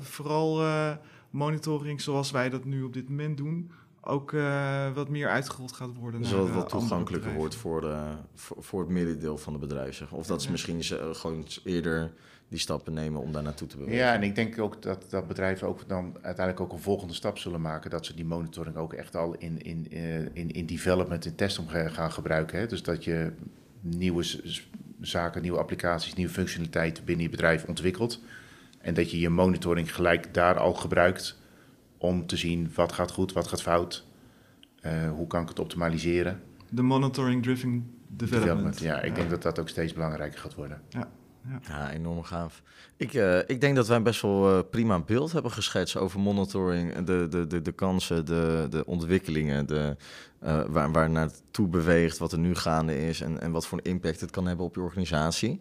[SPEAKER 3] vooral uh, monitoring zoals wij dat nu op dit moment doen, ook uh, wat meer uitgerold gaat worden.
[SPEAKER 1] Dus dat wat toegankelijker wordt voor, de, voor, voor, het middendeel van de bedrijf. Zeg. Of dat ze misschien gewoon eerder die stappen nemen om daar naartoe te bewegen.
[SPEAKER 2] Ja, en ik denk ook dat, dat bedrijven ook dan uiteindelijk ook een volgende stap zullen maken. Dat ze die monitoring ook echt al in, in, eh, in, in development, in testom gaan gebruiken. Hè? Dus dat je nieuwe zaken, nieuwe applicaties, nieuwe functionaliteiten binnen je bedrijf ontwikkelt. En dat je je monitoring gelijk daar al gebruikt om te zien wat gaat goed, wat gaat fout. Uh, hoe kan ik het optimaliseren?
[SPEAKER 3] De monitoring driven development.
[SPEAKER 2] Ja, ik denk dat dat ook steeds belangrijker gaat worden.
[SPEAKER 1] Ja. Ja. enorm gaaf. Ik, uh, ik denk dat wij best wel uh, prima beeld hebben geschetst over monitoring, de, de, de, de kansen, de, de ontwikkelingen, de, uh, waar, waar naartoe beweegt, wat er nu gaande is en, en wat voor een impact het kan hebben op je organisatie.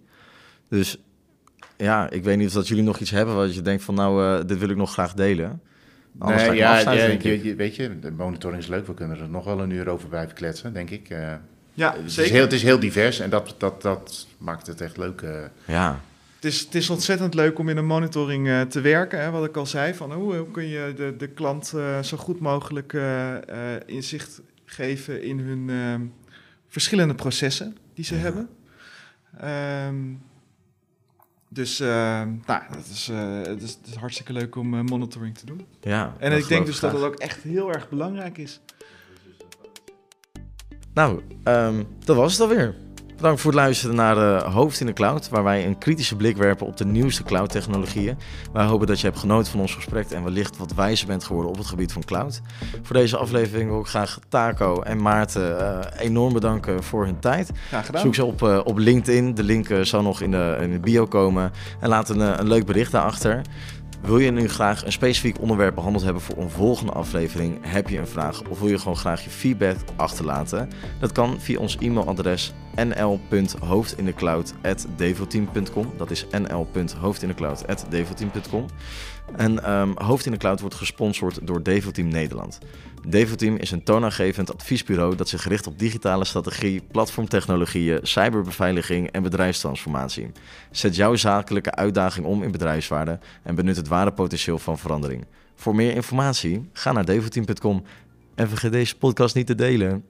[SPEAKER 1] Dus ja, ik weet niet of dat jullie nog iets hebben wat je denkt van nou, dit wil ik nog graag delen.
[SPEAKER 2] Anders nee, ja, ja je, weet je, de monitoring is leuk. We kunnen er nog wel een uur over blijven kletsen, denk ik. Ja, het zeker. Is heel, het is heel divers en dat, dat, dat maakt het echt leuk. Uh.
[SPEAKER 3] Ja. Het is, het is ontzettend leuk om in een monitoring uh, te werken. Hè, wat ik al zei, van hoe, hoe kun je de, de klant uh, zo goed mogelijk inzicht geven in hun ehm, verschillende processen die ze ja. hebben. Um, dus ehm, nou, dat is, het is, het is hartstikke leuk om monitoring te doen. Ja, en ik denk dus dat het ook echt heel erg belangrijk is.
[SPEAKER 1] Nou, um, dat was het alweer. Bedankt voor het luisteren naar de Hoofd in de Cloud, waar wij een kritische blik werpen op de nieuwste cloud-technologieën. Wij hopen dat je hebt genoten van ons gesprek en wellicht wat wijzer bent geworden op het gebied van cloud. Voor deze aflevering wil ik graag Taco en Maarten uh, enorm bedanken voor hun tijd.
[SPEAKER 3] Graag gedaan.
[SPEAKER 1] Zoek ze op, uh, op LinkedIn. De link zal nog in de, in de bio komen. En laat een, een leuk bericht daarachter. Wil je nu graag een specifiek onderwerp behandeld hebben voor een volgende aflevering? Heb je een vraag of wil je gewoon graag je feedback achterlaten? Dat kan via ons e-mailadres nl.hoofdindecloud.devoteam.com. Dat is nl.hoofdindecloud.devoteam.com. En um, Hoofd in de Cloud wordt gesponsord door Devoteam Nederland. Devoteam is een toonaangevend adviesbureau dat zich richt op digitale strategie, platformtechnologieën, cyberbeveiliging en bedrijfstransformatie. Zet jouw zakelijke uitdaging om in bedrijfswaarde en benut het ware potentieel van verandering. Voor meer informatie ga naar devoteam.com en vergeet deze podcast niet te delen.